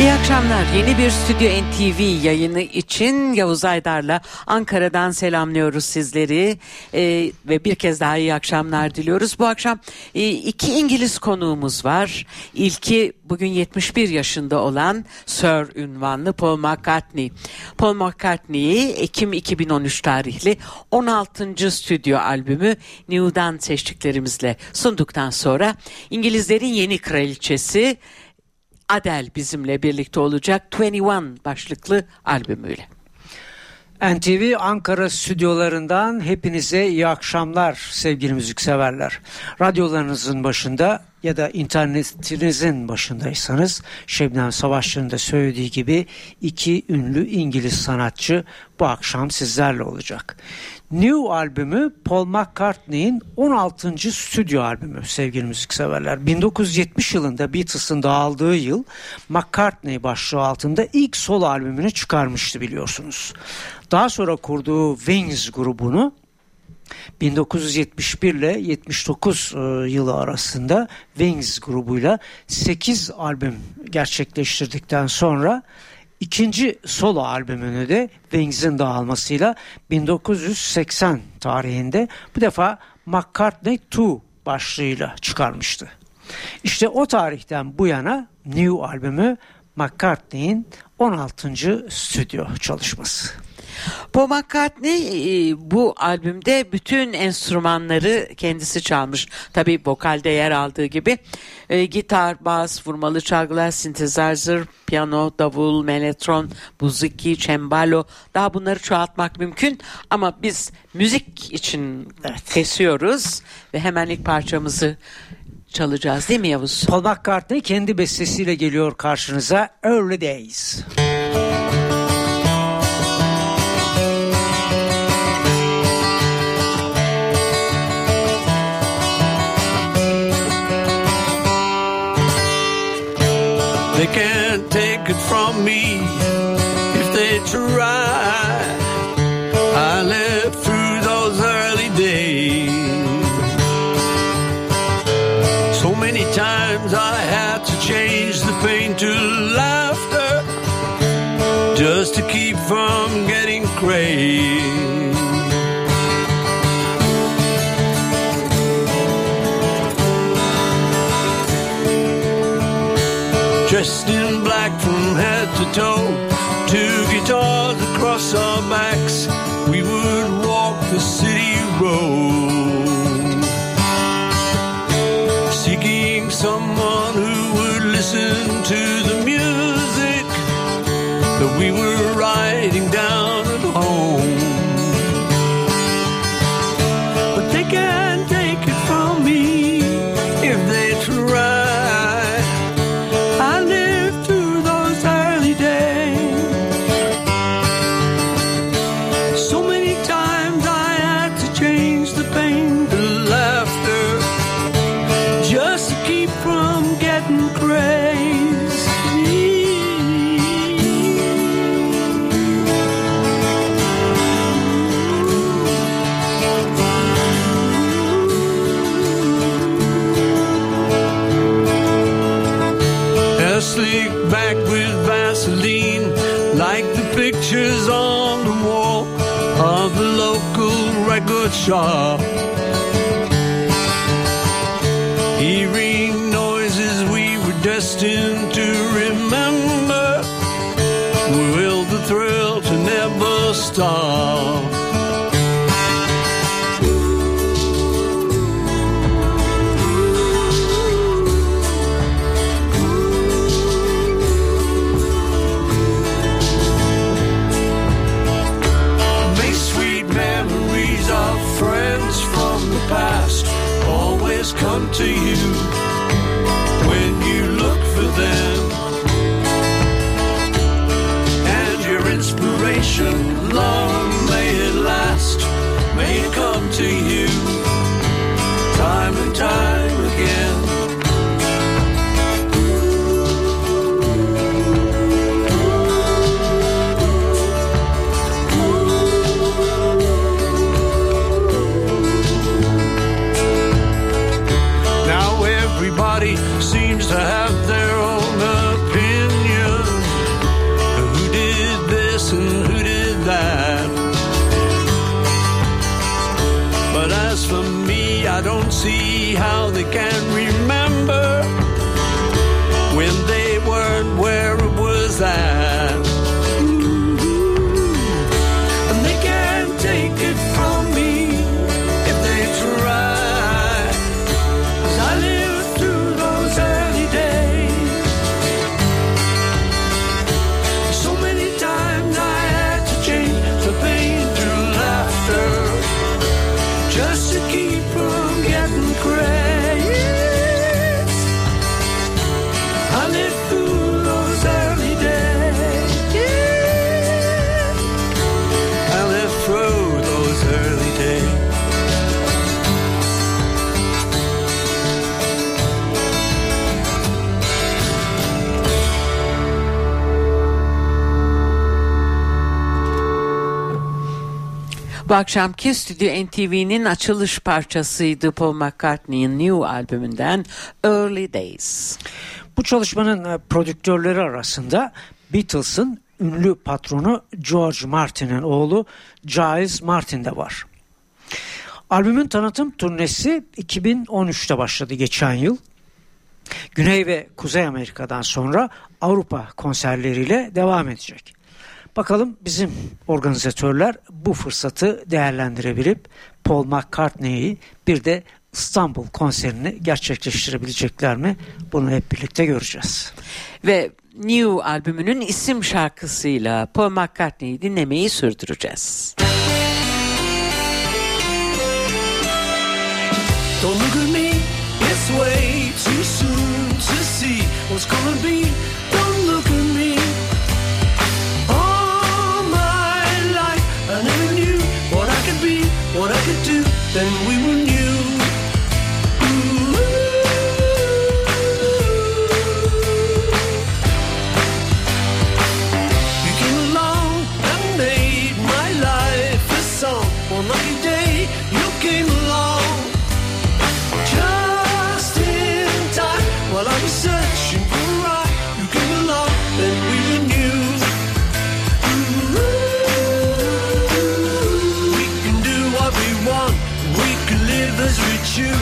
İyi akşamlar. Yeni bir Stüdyo NTV yayını için Yavuz Aydar'la Ankara'dan selamlıyoruz sizleri ee, ve bir kez daha iyi akşamlar diliyoruz. Bu akşam e, iki İngiliz konuğumuz var. İlki bugün 71 yaşında olan Sir ünvanlı Paul McCartney. Paul McCartney'i Ekim 2013 tarihli 16. stüdyo albümü New'dan seçtiklerimizle sunduktan sonra İngilizlerin yeni kraliçesi Adele bizimle birlikte olacak 21 başlıklı albümüyle. NTV Ankara stüdyolarından hepinize iyi akşamlar sevgili müzikseverler. Radyolarınızın başında ya da internetinizin başındaysanız Şebnem Savaşçı'nın da söylediği gibi iki ünlü İngiliz sanatçı bu akşam sizlerle olacak. New albümü Paul McCartney'in 16. stüdyo albümü sevgili müzikseverler. 1970 yılında Beatles'ın dağıldığı yıl McCartney başlığı altında ilk solo albümünü çıkarmıştı biliyorsunuz. Daha sonra kurduğu Wings grubunu 1971 ile 79 e, yılı arasında Wings grubuyla 8 albüm gerçekleştirdikten sonra ikinci solo albümünü de Wings'in dağılmasıyla 1980 tarihinde bu defa McCartney 2 başlığıyla çıkarmıştı. İşte o tarihten bu yana New albümü McCartney'in 16. stüdyo çalışması. Paul McCartney e, bu albümde bütün enstrümanları kendisi çalmış. Tabi vokalde yer aldığı gibi e, gitar, bas, vurmalı çalgılar, synthesizer, piyano, davul, melotron, buziki, cembalo daha bunları çoğaltmak mümkün ama biz müzik için evet. kesiyoruz ve hemen ilk parçamızı çalacağız değil mi Yavuz? Paul McCartney kendi bestesiyle geliyor karşınıza Early Days. Müzik de que to toe. Two guitars across our backs, record. Hearing noises we were destined to remember, will the thrill to never stop. Bu akşamki Stüdyo NTV'nin açılış parçasıydı Paul McCartney'in New albümünden Early Days. Bu çalışmanın e, prodüktörleri arasında Beatles'ın ünlü patronu George Martin'in oğlu Giles Martin de var. Albümün tanıtım turnesi 2013'te başladı geçen yıl. Güney ve Kuzey Amerika'dan sonra Avrupa konserleriyle devam edecek. Bakalım bizim organizatörler bu fırsatı değerlendirebilip Paul McCartney'i bir de İstanbul konserini gerçekleştirebilecekler mi? Bunu hep birlikte göreceğiz. Ve New albümünün isim şarkısıyla Paul McCartney'i dinlemeyi sürdüreceğiz. Don't look at me this way too soon to see what's gonna be. What I could do. Then we were new. Choose.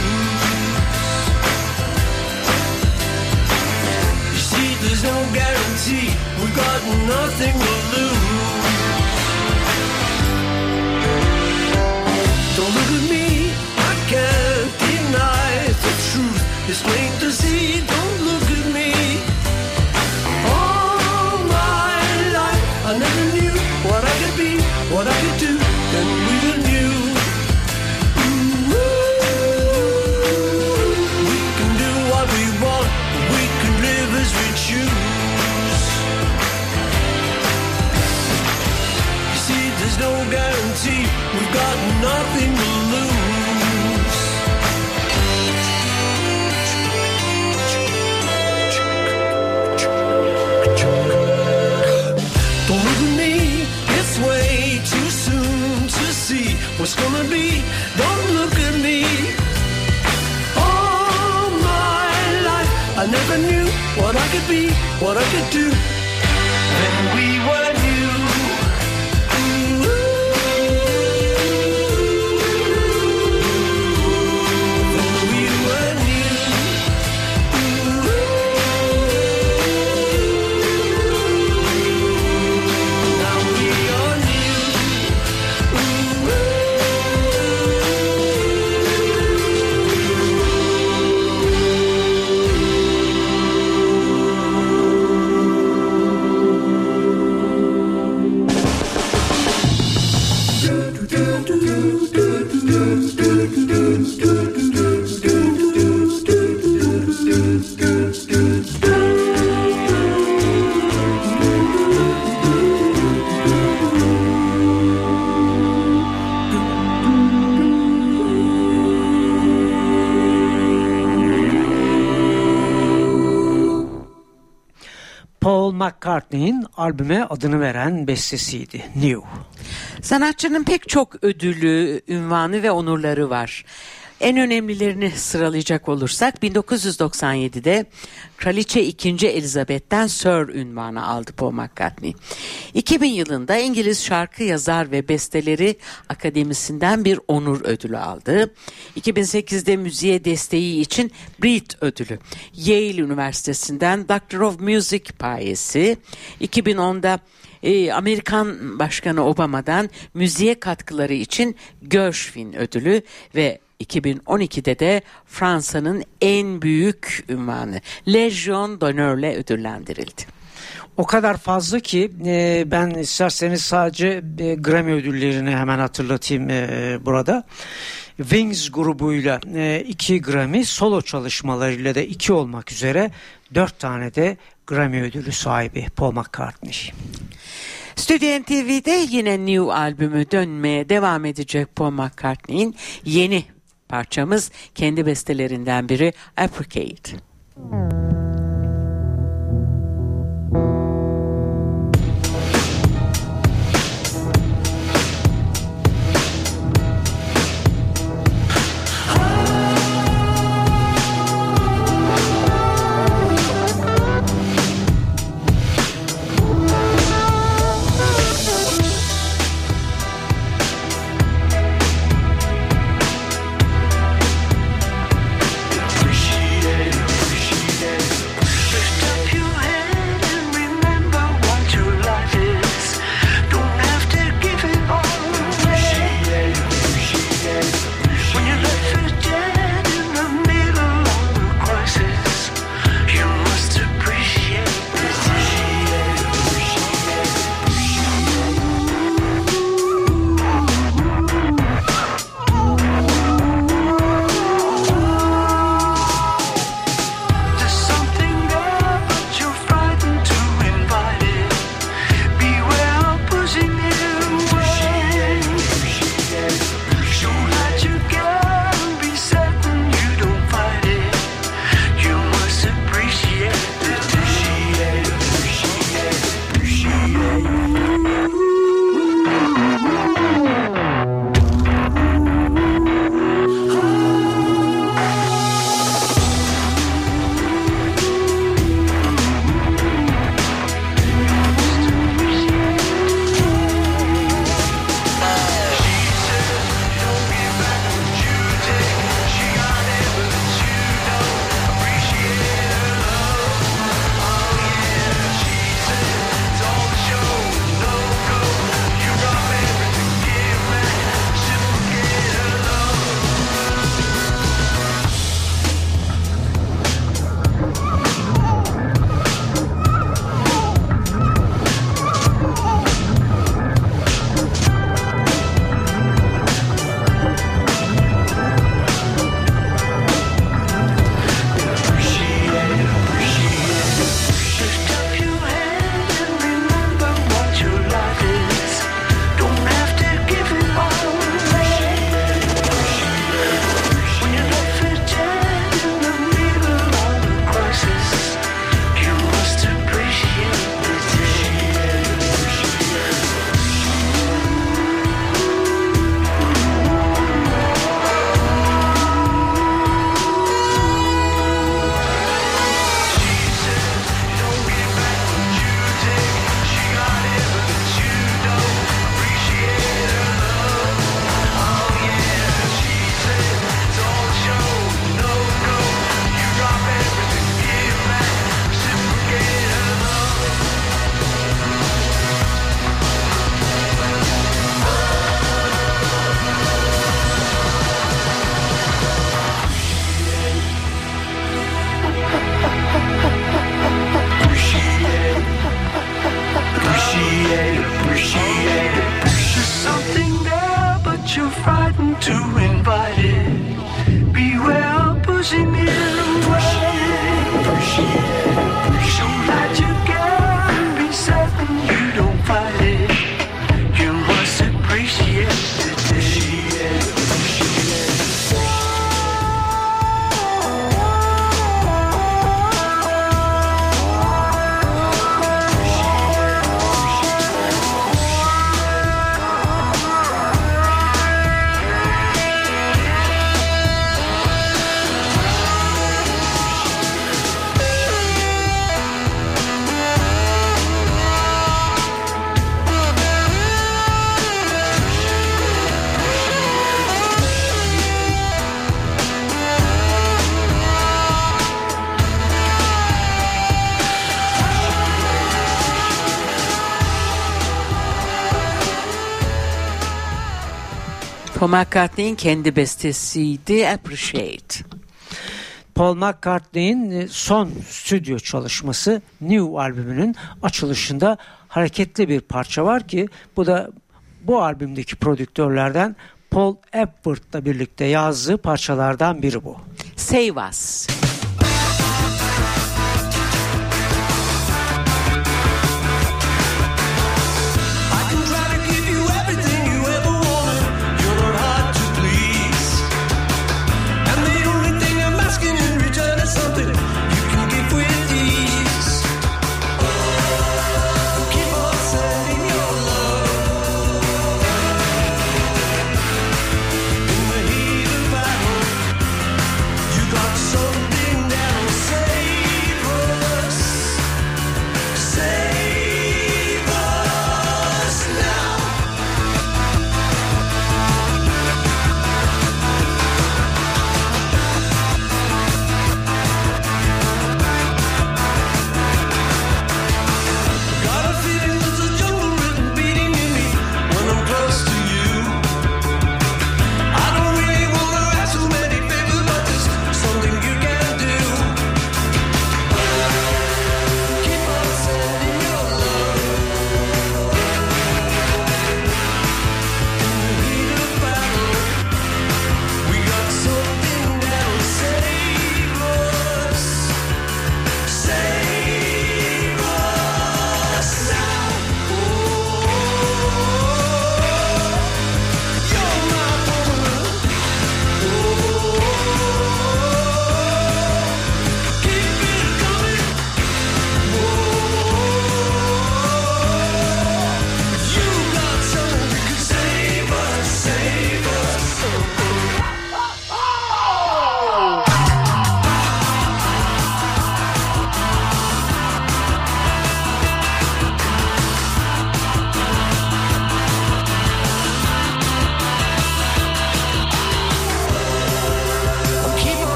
You see, there's no guarantee, we've got nothing to lose. Don't look at me, I can't deny the truth. It's plain to see, don't Paul McCartney'in albüme adını veren bestesiydi New. Sanatçının pek çok ödülü, ünvanı ve onurları var. En önemlilerini sıralayacak olursak 1997'de Kraliçe 2. Elizabeth'ten Sir ünvanı aldı Paul McCartney. 2000 yılında İngiliz şarkı yazar ve besteleri akademisinden bir onur ödülü aldı. 2008'de müziğe desteği için Brit ödülü. Yale Üniversitesi'nden Doctor of Music payesi. 2010'da e, Amerikan Başkanı Obama'dan müziğe katkıları için Gershwin ödülü ve 2012'de de Fransa'nın en büyük ünvanı Legion d'Honor'le ödüllendirildi. O kadar fazla ki e, ben isterseniz sadece e, Grammy ödüllerini hemen hatırlatayım e, burada. Wings grubuyla e, iki Grammy, solo çalışmalarıyla da iki olmak üzere dört tane de Grammy ödülü sahibi Paul McCartney. Stüdyo TV'de yine New albümü dönmeye devam edecek Paul McCartney'in yeni parçamız kendi bestelerinden biri Apricate. Paul McCartney'in kendi bestesiydi Appreciate. Paul McCartney'in e, son stüdyo çalışması New albümünün açılışında hareketli bir parça var ki bu da bu albümdeki prodüktörlerden Paul Epworth'la birlikte yazdığı parçalardan biri bu. Save Us.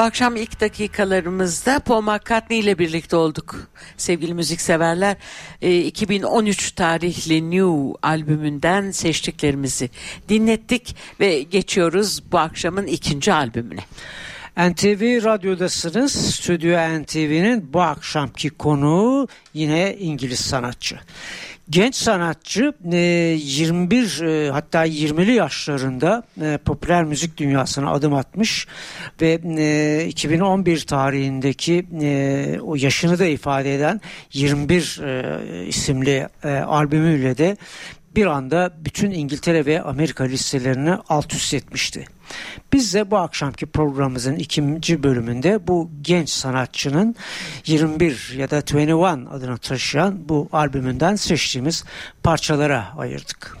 Bu akşam ilk dakikalarımızda Paul McCartney ile birlikte olduk sevgili müzikseverler. E, 2013 tarihli New albümünden seçtiklerimizi dinlettik ve geçiyoruz bu akşamın ikinci albümüne. NTV Radyo'dasınız. Stüdyo NTV'nin bu akşamki konuğu yine İngiliz sanatçı. Genç sanatçı 21 e, e, hatta 20'li yaşlarında e, popüler müzik dünyasına adım atmış ve 2011 tarihindeki o yaşını da ifade eden 21 isimli albümüyle de bir anda bütün İngiltere ve Amerika listelerini alt üst etmişti. Biz de bu akşamki programımızın ikinci bölümünde bu genç sanatçının 21 ya da 21 adını taşıyan bu albümünden seçtiğimiz parçalara ayırdık.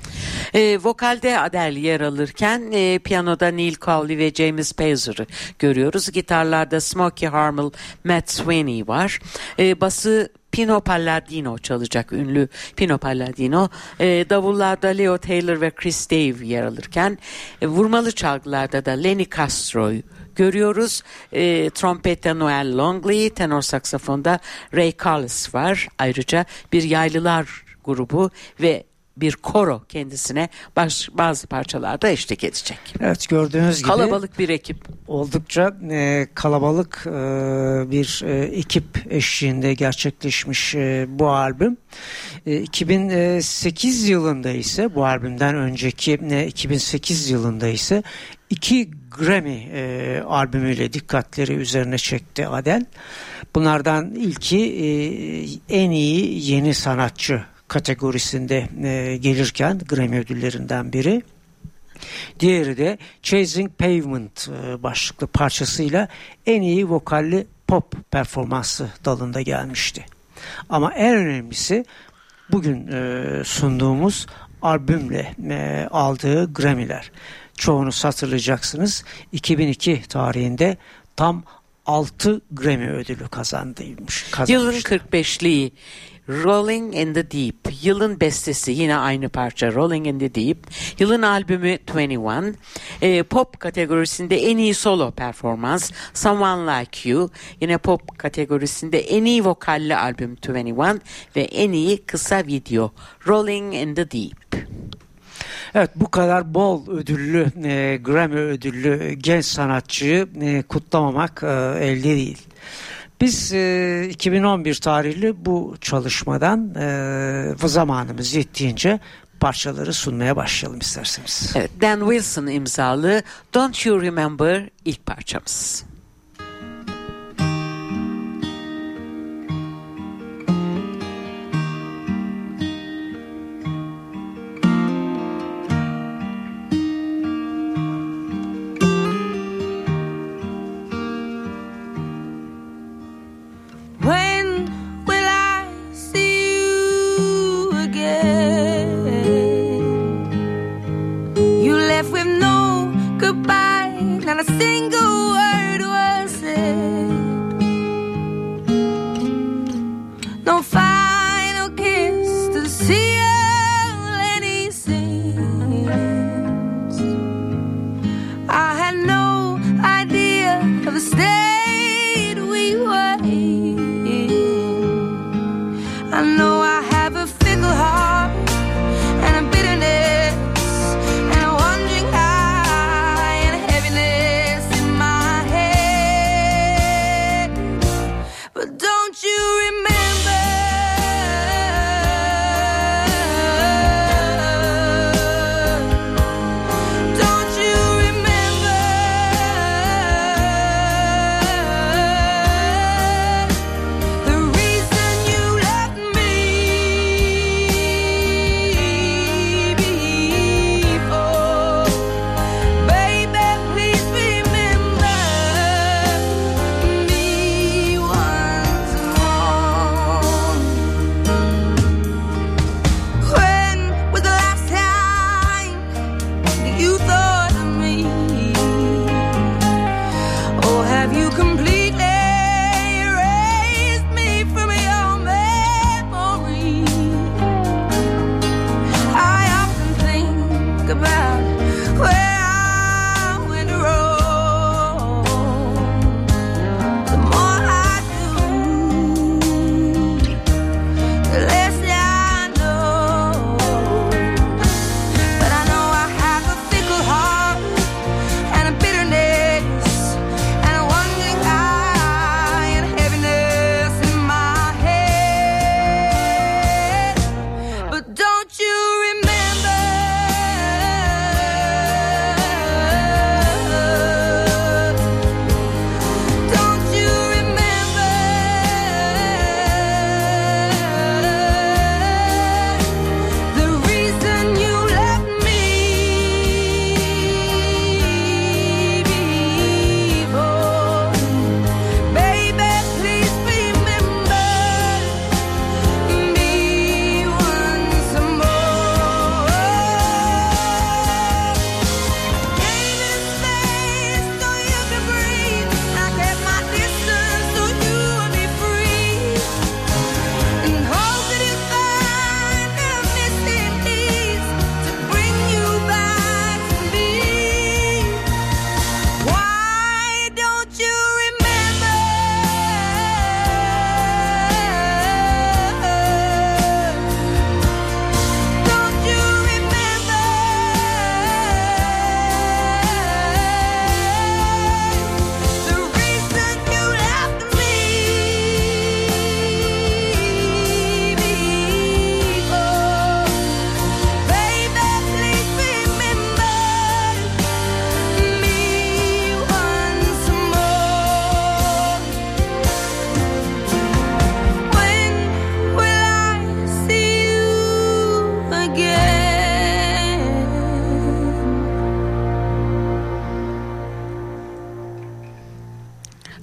E, vokalde Adele yer alırken e, piyanoda Neil Cowley ve James Pazer'ı görüyoruz. Gitarlarda Smokey Harmel, Matt Sweeney var. E, bası Pino Palladino çalacak ünlü Pino Palladino. E, davullarda Leo Taylor ve Chris Dave yer alırken e, vurmalı çalgılarda da Lenny Castro'yu görüyoruz. E, trompette Noel Longley, tenor saksafonda Ray Carlos var. Ayrıca bir yaylılar grubu ve bir koro kendisine baş, bazı parçalarda eşlik edecek. Evet gördüğünüz gibi kalabalık bir ekip. Oldukça e, kalabalık e, bir e, ekip eşliğinde gerçekleşmiş e, bu albüm. E, 2008 yılında ise bu albümden önceki e, 2008 yılında ise iki Grammy e, albümüyle dikkatleri üzerine çekti Adele. Bunlardan ilki e, en iyi yeni sanatçı kategorisinde e, gelirken Grammy ödüllerinden biri. Diğeri de Chasing Pavement e, başlıklı parçasıyla en iyi vokalli pop performansı dalında gelmişti. Ama en önemlisi bugün e, sunduğumuz albümle e, aldığı Grammy'ler. Çoğunu hatırlayacaksınız. 2002 tarihinde tam 6 Grammy ödülü kazandıymış. Yılın kazanmıştı. 45'liği Rolling in the Deep. Yılın bestesi yine aynı parça Rolling in the Deep. Yılın albümü 21. Ee, pop kategorisinde en iyi solo performans Someone Like You. Yine pop kategorisinde en iyi vokalli albüm 21 ve en iyi kısa video Rolling in the Deep. Evet bu kadar bol ödüllü e, Grammy ödüllü genç sanatçıyı e, kutlamamak e, elde değil. Biz e, 2011 tarihli bu çalışmadan e, zamanımız yettiğince parçaları sunmaya başlayalım isterseniz. Evet, Dan Wilson imzalı Don't You Remember ilk parçamız.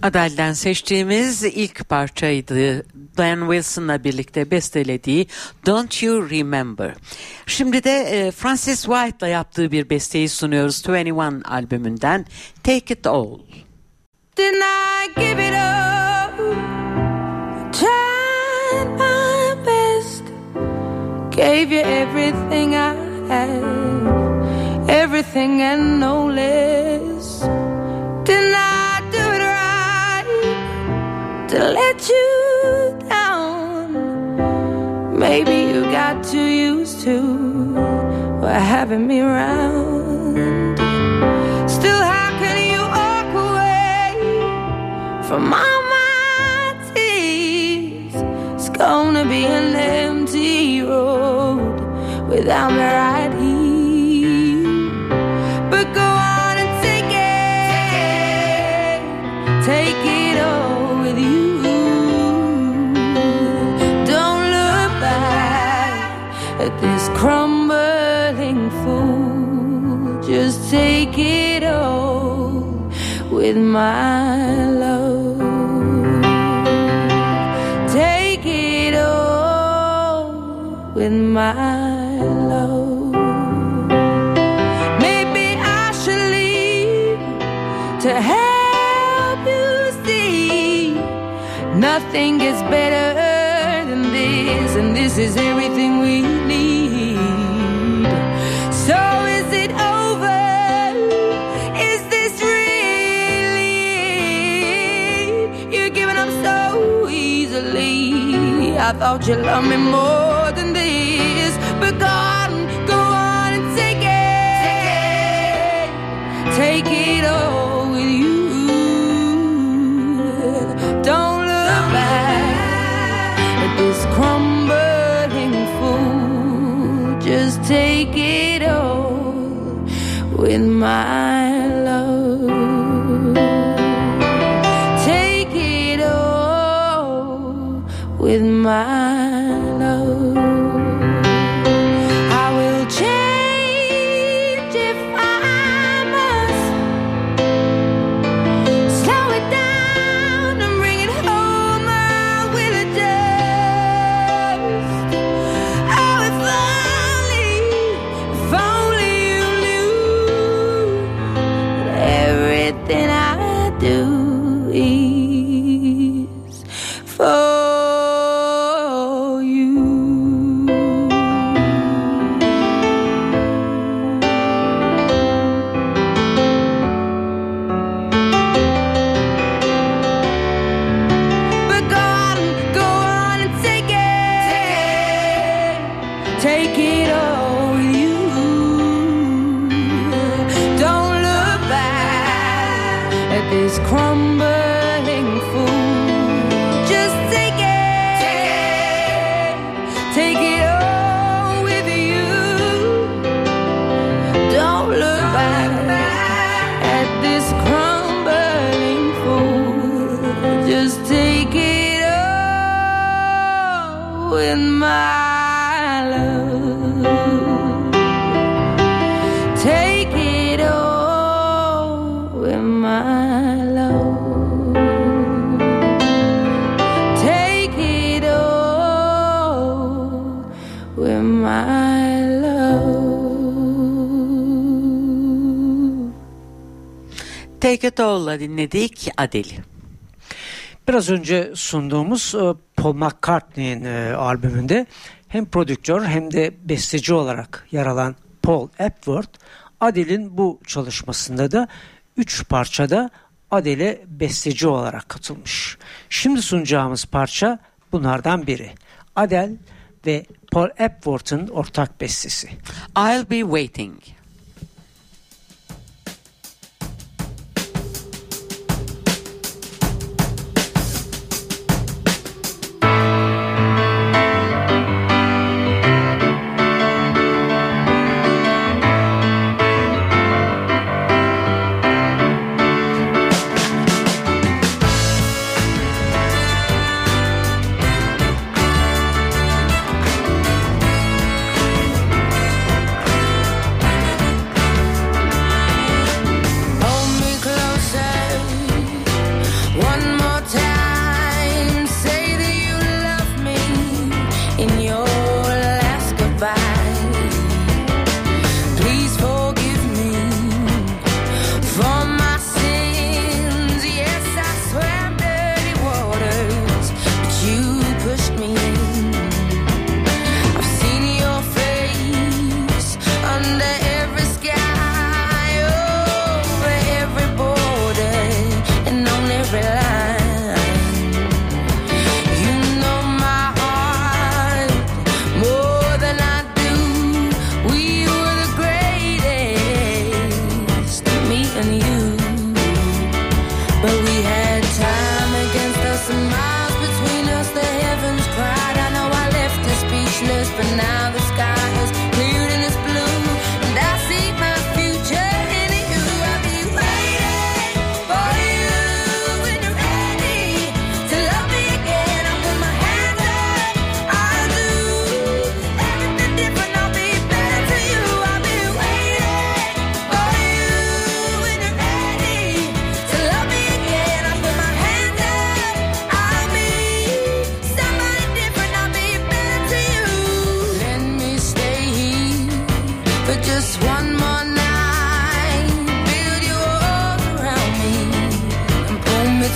Adele'den seçtiğimiz ilk parçaydı. Dan Wilson'la birlikte bestelediği Don't You Remember. Şimdi de e, Francis White'la yaptığı bir besteyi sunuyoruz 21 albümünden Take It All. Didn't I give it up? Tried my best. Gave you everything I had. Everything and no less. To let you down. Maybe you got too used to having me around. Still, how can you walk away from all my tears? It's gonna be an empty road without me take it all with my love. Take it all with my love. Maybe I should leave to help you see nothing gets better than this, and this is everything I thought you loved me more than this, but go on, go on and take it, take it all with you. Don't look back at this crumbling fool. Just take it all with my with my All'la dinledik Adele. Biraz önce sunduğumuz e, Paul McCartney'in e, albümünde hem prodüktör hem de besteci olarak yer alan Paul Epworth, Adele'in bu çalışmasında da 3 parçada Adele besteci olarak katılmış. Şimdi sunacağımız parça bunlardan biri. Adele ve Paul Epworth'ın ortak bestesi. I'll Be Waiting.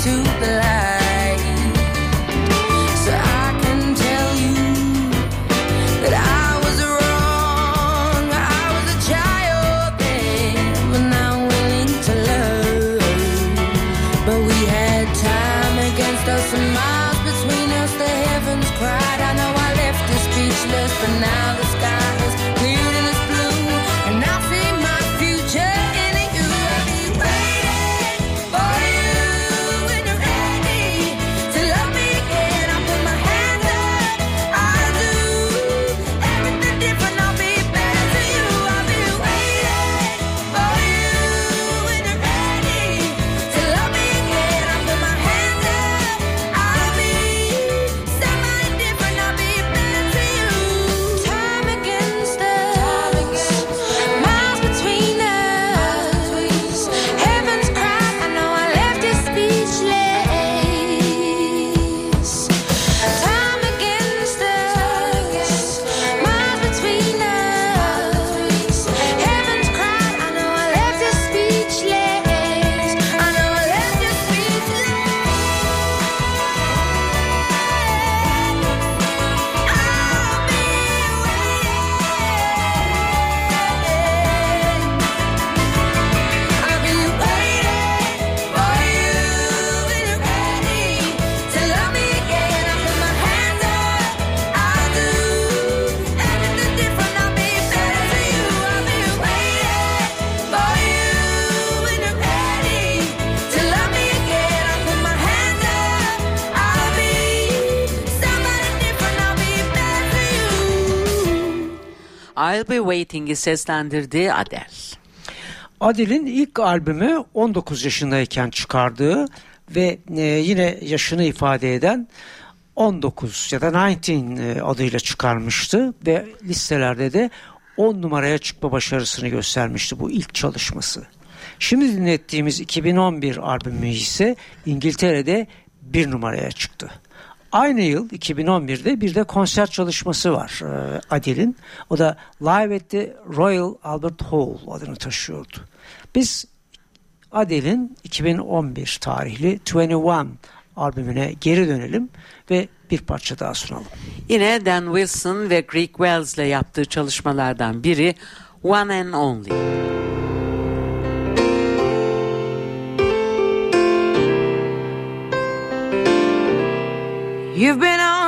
to the I'll Be Waiting'i seslendirdiği Adele. Adele'in ilk albümü 19 yaşındayken çıkardığı ve e, yine yaşını ifade eden 19 ya da 19 e, adıyla çıkarmıştı ve listelerde de 10 numaraya çıkma başarısını göstermişti bu ilk çalışması. Şimdi dinlettiğimiz 2011 albümü ise İngiltere'de 1 numaraya çıktı. Aynı yıl 2011'de bir de konser çalışması var e, Adil'in. O da Live at the Royal Albert Hall adını taşıyordu. Biz Adil'in 2011 tarihli 21 albümüne geri dönelim ve bir parça daha sunalım. Yine Dan Wilson ve Greg Wells ile yaptığı çalışmalardan biri One and Only. You've been on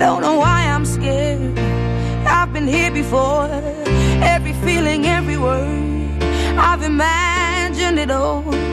don't know why I'm scared. I've been here before. Every feeling, every word. I've imagined it all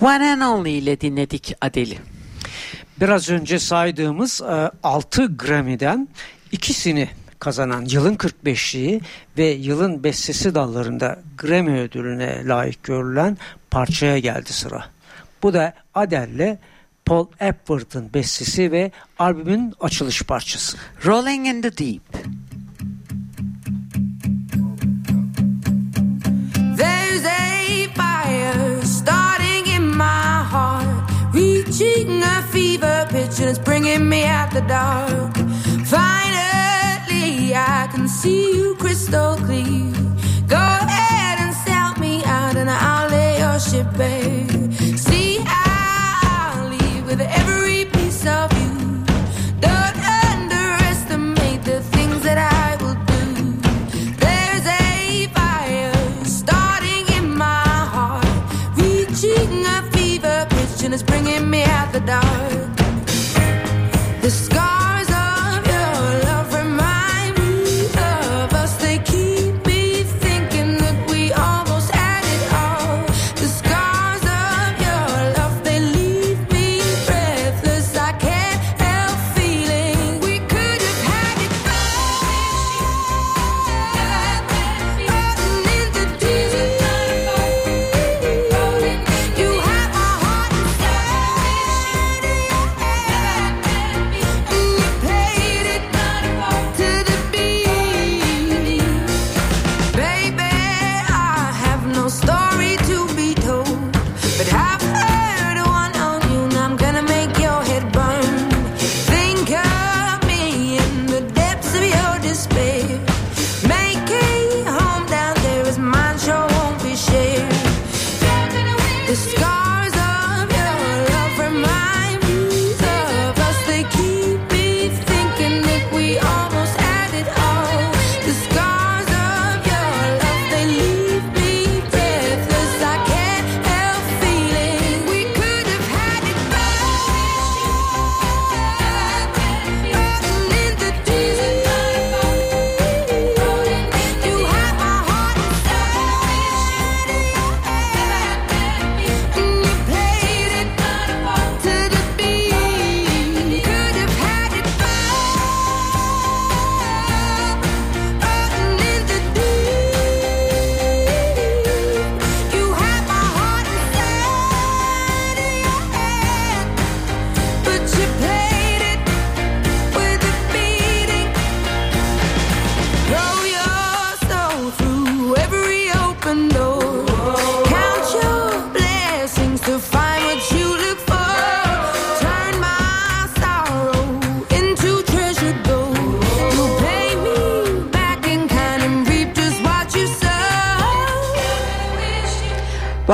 One and Only ile dinledik Adeli. Biraz önce saydığımız 6 Grammy'den ikisini kazanan yılın 45'liği ve yılın bestesi dallarında Grammy ödülüne layık görülen parçaya geldi sıra. Bu da Adele'le Paul Epworth'ın bestesi ve albümün açılış parçası. Rolling in the Deep. Reaching a fever pitch, and it's bringing me out the dark. Finally, I can see you crystal clear. Go ahead and sell me out, and I'll lay your ship bare. It's bringing me out the dark.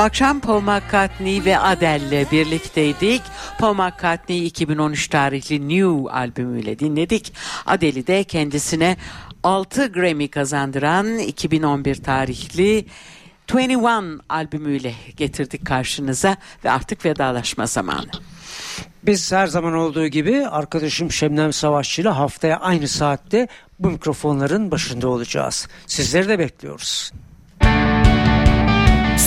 Akşam Paul McCartney ve Adele'le birlikteydik. Paul McCartney 2013 tarihli New albümüyle dinledik. Adele'i de kendisine 6 Grammy kazandıran 2011 tarihli 21 albümüyle getirdik karşınıza ve artık vedalaşma zamanı. Biz her zaman olduğu gibi arkadaşım Şebnem Savaşçı ile haftaya aynı saatte bu mikrofonların başında olacağız. Sizleri de bekliyoruz.